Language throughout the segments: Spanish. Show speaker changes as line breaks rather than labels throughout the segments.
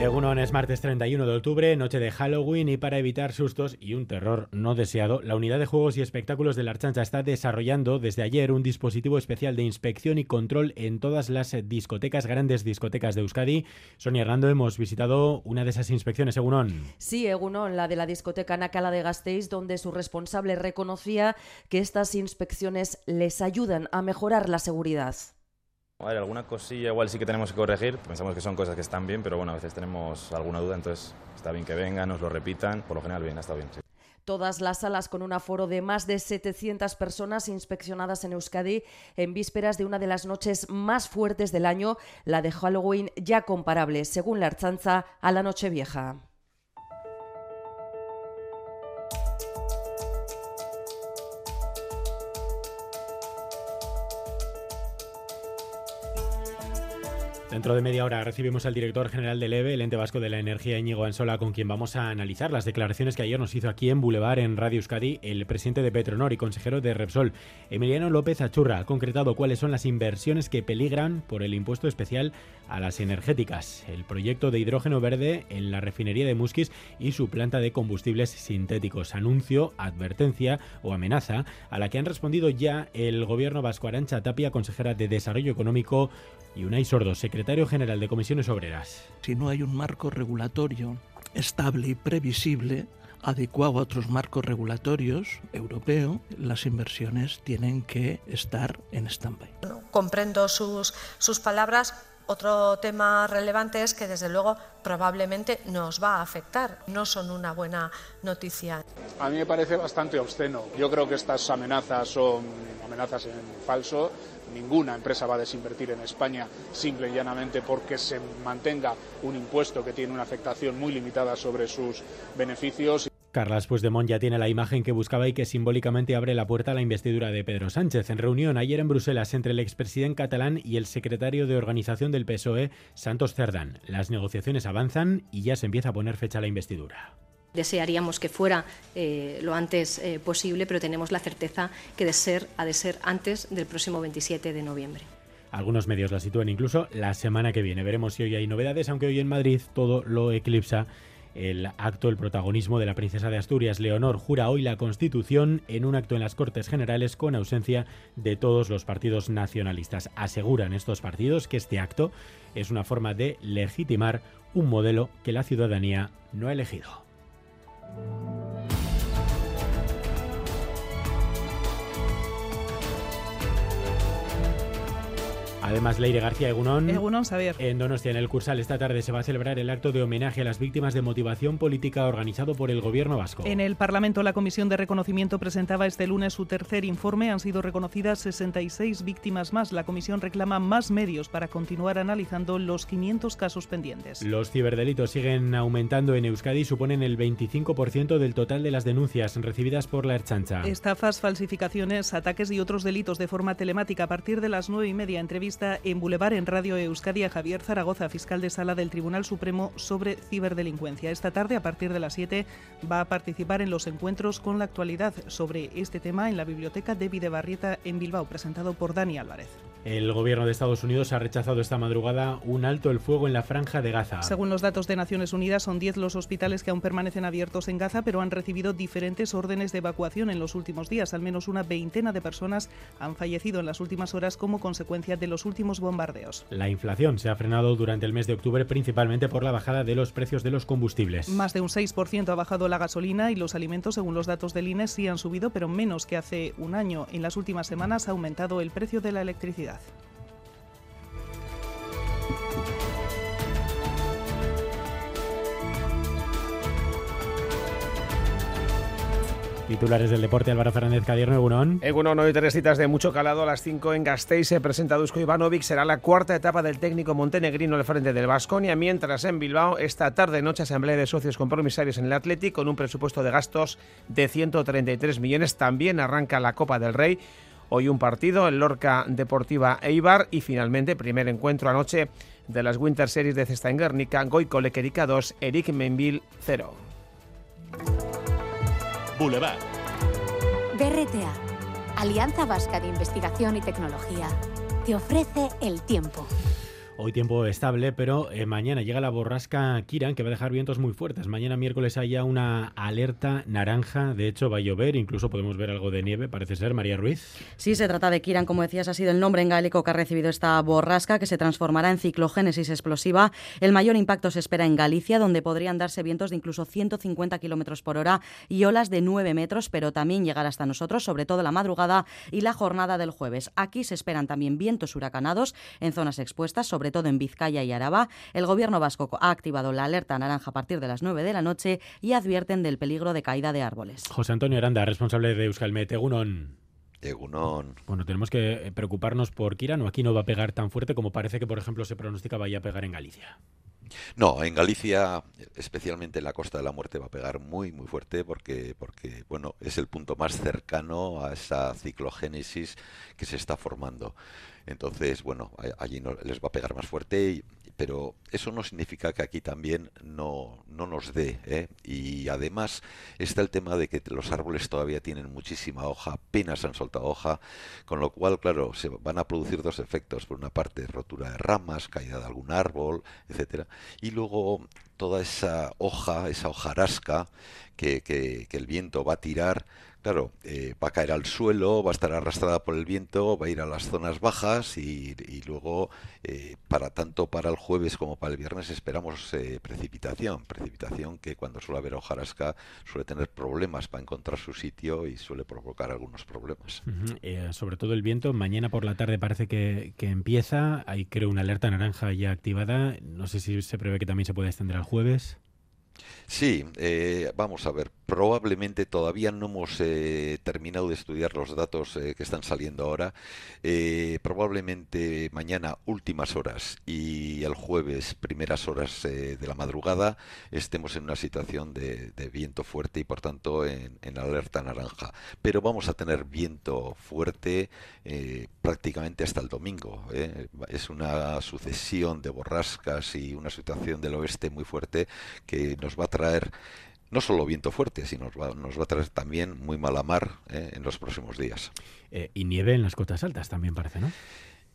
Egunon es martes 31 de octubre, noche de Halloween y para evitar sustos y un terror no deseado, la unidad de juegos y espectáculos de la Archancha está desarrollando desde ayer un dispositivo especial de inspección y control en todas las discotecas, grandes discotecas de Euskadi. Sonia Hernando, hemos visitado una de esas inspecciones, Egunon.
Sí, Egunon, la de la discoteca Nacala de Gasteiz, donde su responsable reconocía que estas inspecciones les ayudan a mejorar la seguridad.
A ver, alguna cosilla igual sí que tenemos que corregir. Pensamos que son cosas que están bien, pero bueno, a veces tenemos alguna duda, entonces está bien que vengan, nos lo repitan. Por lo general, bien, está bien.
Todas las salas con un aforo de más de 700 personas inspeccionadas en Euskadi en vísperas de una de las noches más fuertes del año, la de Halloween ya comparable, según la Archanza, a la Nochevieja.
Dentro de media hora recibimos al director general del EVE, el ente vasco de la energía Íñigo Ansola, con quien vamos a analizar las declaraciones que ayer nos hizo aquí en Boulevard, en Radio Euskadi, el presidente de Petronor y consejero de Repsol. Emiliano López Achurra ha concretado cuáles son las inversiones que peligran por el impuesto especial a las energéticas, el proyecto de hidrógeno verde en la refinería de Musquis y su planta de combustibles sintéticos. Anuncio, advertencia o amenaza a la que han respondido ya el gobierno vasco Arancha Tapia, consejera de Desarrollo Económico, y Unai Sordo, secretario general de Comisiones Obreras.
Si no hay un marco regulatorio estable y previsible, adecuado a otros marcos regulatorios europeo, las inversiones tienen que estar en stand-by.
comprendo sus, sus palabras. Otro tema relevante es que, desde luego, probablemente nos va a afectar. No son una buena noticia.
A mí me parece bastante obsceno. Yo creo que estas amenazas son amenazas en falso ninguna empresa va a desinvertir en España simple y llanamente porque se mantenga un impuesto que tiene una afectación muy limitada sobre sus beneficios.
Carlas Puigdemont ya tiene la imagen que buscaba y que simbólicamente abre la puerta a la investidura de Pedro Sánchez. En reunión ayer en Bruselas entre el expresidente catalán y el secretario de organización del PSOE, Santos Cerdán. Las negociaciones avanzan y ya se empieza a poner fecha a la investidura.
Desearíamos que fuera eh, lo antes eh, posible, pero tenemos la certeza que de ser, ha de ser antes del próximo 27 de noviembre.
Algunos medios la sitúan incluso la semana que viene. Veremos si hoy hay novedades, aunque hoy en Madrid todo lo eclipsa el acto, el protagonismo de la princesa de Asturias. Leonor jura hoy la Constitución en un acto en las Cortes Generales con ausencia de todos los partidos nacionalistas. Aseguran estos partidos que este acto es una forma de legitimar un modelo que la ciudadanía no ha elegido. Además, Leire García Egunón.
Egunón, saber.
En Donostia, en el Cursal, esta tarde se va a celebrar el acto de homenaje a las víctimas de motivación política organizado por el Gobierno vasco.
En el Parlamento, la Comisión de Reconocimiento presentaba este lunes su tercer informe. Han sido reconocidas 66 víctimas más. La Comisión reclama más medios para continuar analizando los 500 casos pendientes.
Los ciberdelitos siguen aumentando en Euskadi y suponen el 25% del total de las denuncias recibidas por la Erchancha.
Estafas, falsificaciones, ataques y otros delitos de forma telemática a partir de las 9 y media. Entrevista en Boulevard en Radio Euskadi Javier Zaragoza, fiscal de sala del Tribunal Supremo sobre ciberdelincuencia. Esta tarde, a partir de las 7, va a participar en los encuentros con la actualidad sobre este tema en la Biblioteca de Videbarrieta en Bilbao, presentado por Dani Álvarez.
El gobierno de Estados Unidos ha rechazado esta madrugada un alto el fuego en la franja de Gaza.
Según los datos de Naciones Unidas, son 10 los hospitales que aún permanecen abiertos en Gaza, pero han recibido diferentes órdenes de evacuación en los últimos días. Al menos una veintena de personas han fallecido en las últimas horas como consecuencia de los últimos bombardeos.
La inflación se ha frenado durante el mes de octubre principalmente por la bajada de los precios de los combustibles.
Más de un 6% ha bajado la gasolina y los alimentos, según los datos del INE, sí han subido, pero menos que hace un año. En las últimas semanas ha aumentado el precio de la electricidad.
Titulares del deporte, Álvaro Fernández Cadierno, Egunon.
Egunon, hoy tres citas de mucho calado. A las 5 en Gasteiz se presenta Dusko Ivanovic. Será la cuarta etapa del técnico montenegrino al frente del Vasconia. Mientras en Bilbao, esta tarde noche asamblea de socios compromisarios en el Atlético con un presupuesto de gastos de 133 millones. También arranca la Copa del Rey. Hoy un partido en Lorca Deportiva Eibar y finalmente primer encuentro anoche de las Winter Series de Cesta en Guernica, Goico Lequerica 2, Eric Menville 0.
Boulevard.
BRTA, Alianza Vasca de Investigación y Tecnología, te ofrece el tiempo.
Hoy tiempo estable, pero eh, mañana llega la borrasca Kiran que va a dejar vientos muy fuertes. Mañana miércoles hay ya una alerta naranja. De hecho, va a llover, incluso podemos ver algo de nieve, parece ser. María Ruiz.
Sí, se trata de Kiran, como decías, ha sido el nombre en gaélico que ha recibido esta borrasca que se transformará en ciclogénesis explosiva. El mayor impacto se espera en Galicia, donde podrían darse vientos de incluso 150 kilómetros por hora y olas de 9 metros, pero también llegar hasta nosotros, sobre todo la madrugada y la jornada del jueves. Aquí se esperan también vientos huracanados en zonas expuestas, sobre todo en Vizcaya y Araba. El gobierno vasco ha activado la alerta naranja a partir de las 9 de la noche y advierten del peligro de caída de árboles.
José Antonio Aranda, responsable de Euskalmet. Egunon.
Egunon.
Bueno, tenemos que preocuparnos por Kiran o aquí no va a pegar tan fuerte como parece que, por ejemplo, se pronostica vaya a pegar en Galicia.
No, en Galicia, especialmente en la Costa de la Muerte, va a pegar muy, muy fuerte porque, porque bueno, es el punto más cercano a esa ciclogénesis que se está formando. Entonces, bueno, allí no, les va a pegar más fuerte, pero eso no significa que aquí también no, no nos dé. ¿eh? Y además está el tema de que los árboles todavía tienen muchísima hoja, apenas han soltado hoja, con lo cual, claro, se van a producir dos efectos. Por una parte, rotura de ramas, caída de algún árbol, etcétera, y luego toda esa hoja, esa hojarasca que, que, que el viento va a tirar, claro, eh, va a caer al suelo, va a estar arrastrada por el viento, va a ir a las zonas bajas y, luego, eh, para tanto para el jueves como para el viernes, esperamos eh, precipitación. Precipitación que cuando suele haber hojarasca suele tener problemas para encontrar su sitio y suele provocar algunos problemas.
sobre todo el viento, mañana por la tarde parece que, que empieza, hay creo una alerta naranja ya activada, no sé si se prevé que también se puede extender al jueves.
Sí, eh, vamos a ver, probablemente todavía no hemos eh, terminado de estudiar los datos eh, que están saliendo ahora. probablemente mañana últimas horas y el jueves primeras horas de la madrugada estemos en una situación de, viento fuerte y por tanto en, alerta naranja. Pero vamos a tener viento fuerte prácticamente hasta el domingo. Es una sucesión de borrascas y una situación del oeste muy fuerte que nos va a traer no solo viento fuerte, sino nos va, nos va a traer también muy mala mar eh, en los próximos días.
Eh, y nieve en las cotas altas también parece, ¿no?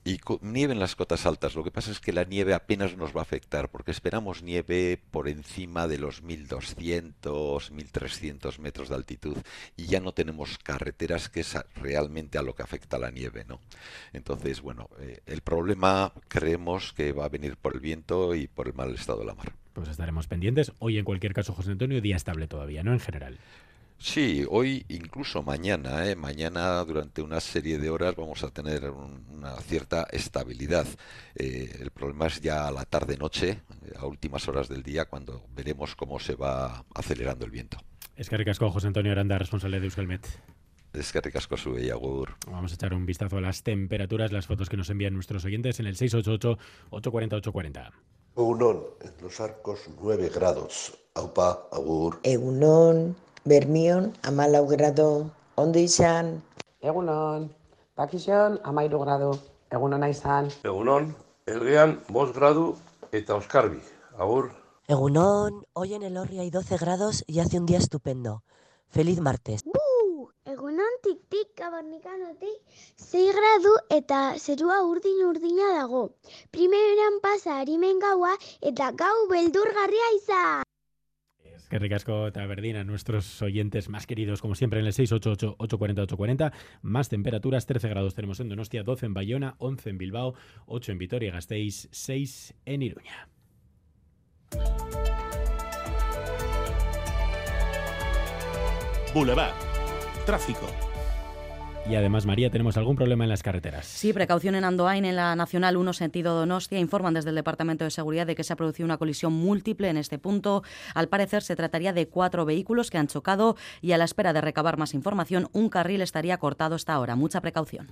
Y nieve en las cotas altas. Lo que pasa es que la nieve apenas nos va a afectar, porque esperamos nieve por encima de los 1200, 1300 metros de altitud y ya no tenemos carreteras, que es realmente a lo que afecta la nieve, ¿no? Entonces, bueno, eh, el problema creemos que va a venir por el viento y por el mal estado de la mar.
Pues estaremos pendientes. Hoy, en cualquier caso, José Antonio, día estable todavía, ¿no? En general.
Sí, hoy incluso mañana, ¿eh? mañana durante una serie de horas vamos a tener una cierta estabilidad. Eh, el problema es ya a la tarde-noche, a últimas horas del día, cuando veremos cómo se va acelerando el viento.
Es que ricasco, José Antonio Aranda, responsable de Euskalmet.
Es que ricasco su Agur.
Vamos a echar un vistazo a las temperaturas, las fotos que nos envían nuestros oyentes en el 688-840-840.
Egunon, en los arcos 9 grados. Aupa, agur.
Egunon, Bermion, amalau grado. Ondo izan.
Egunon, Pakizan, amairu grado. Egunon izan.
Egunon, Elgean, bos gradu eta Oskarbi. Agur.
Egunon, hoy en el Orri hay 12 grados y hace un día estupendo. Feliz martes.
Egunon tik-tik kabarnikanotik 6 gradu eta zerua urdin-urdina dago. Primeran pasa harimen gaua eta gau beldurgarria izan.
Que ricasco Taberdina, nuestros oyentes más queridos, como siempre, en el 688-840-840. Más temperaturas, 13 grados tenemos en Donostia, 12 en Bayona, 11 en Bilbao, 8 en Vitoria-Gasteiz, 6 en Iruña.
Boulevard. Tráfico.
Y además, María, tenemos algún problema en las carreteras.
Sí, precaución en Andoain, en la Nacional 1, sentido Donostia. Informan desde el Departamento de Seguridad de que se ha producido una colisión múltiple en este punto. Al parecer, se trataría de cuatro vehículos que han chocado y a la espera de recabar más información, un carril estaría cortado hasta ahora. Mucha precaución.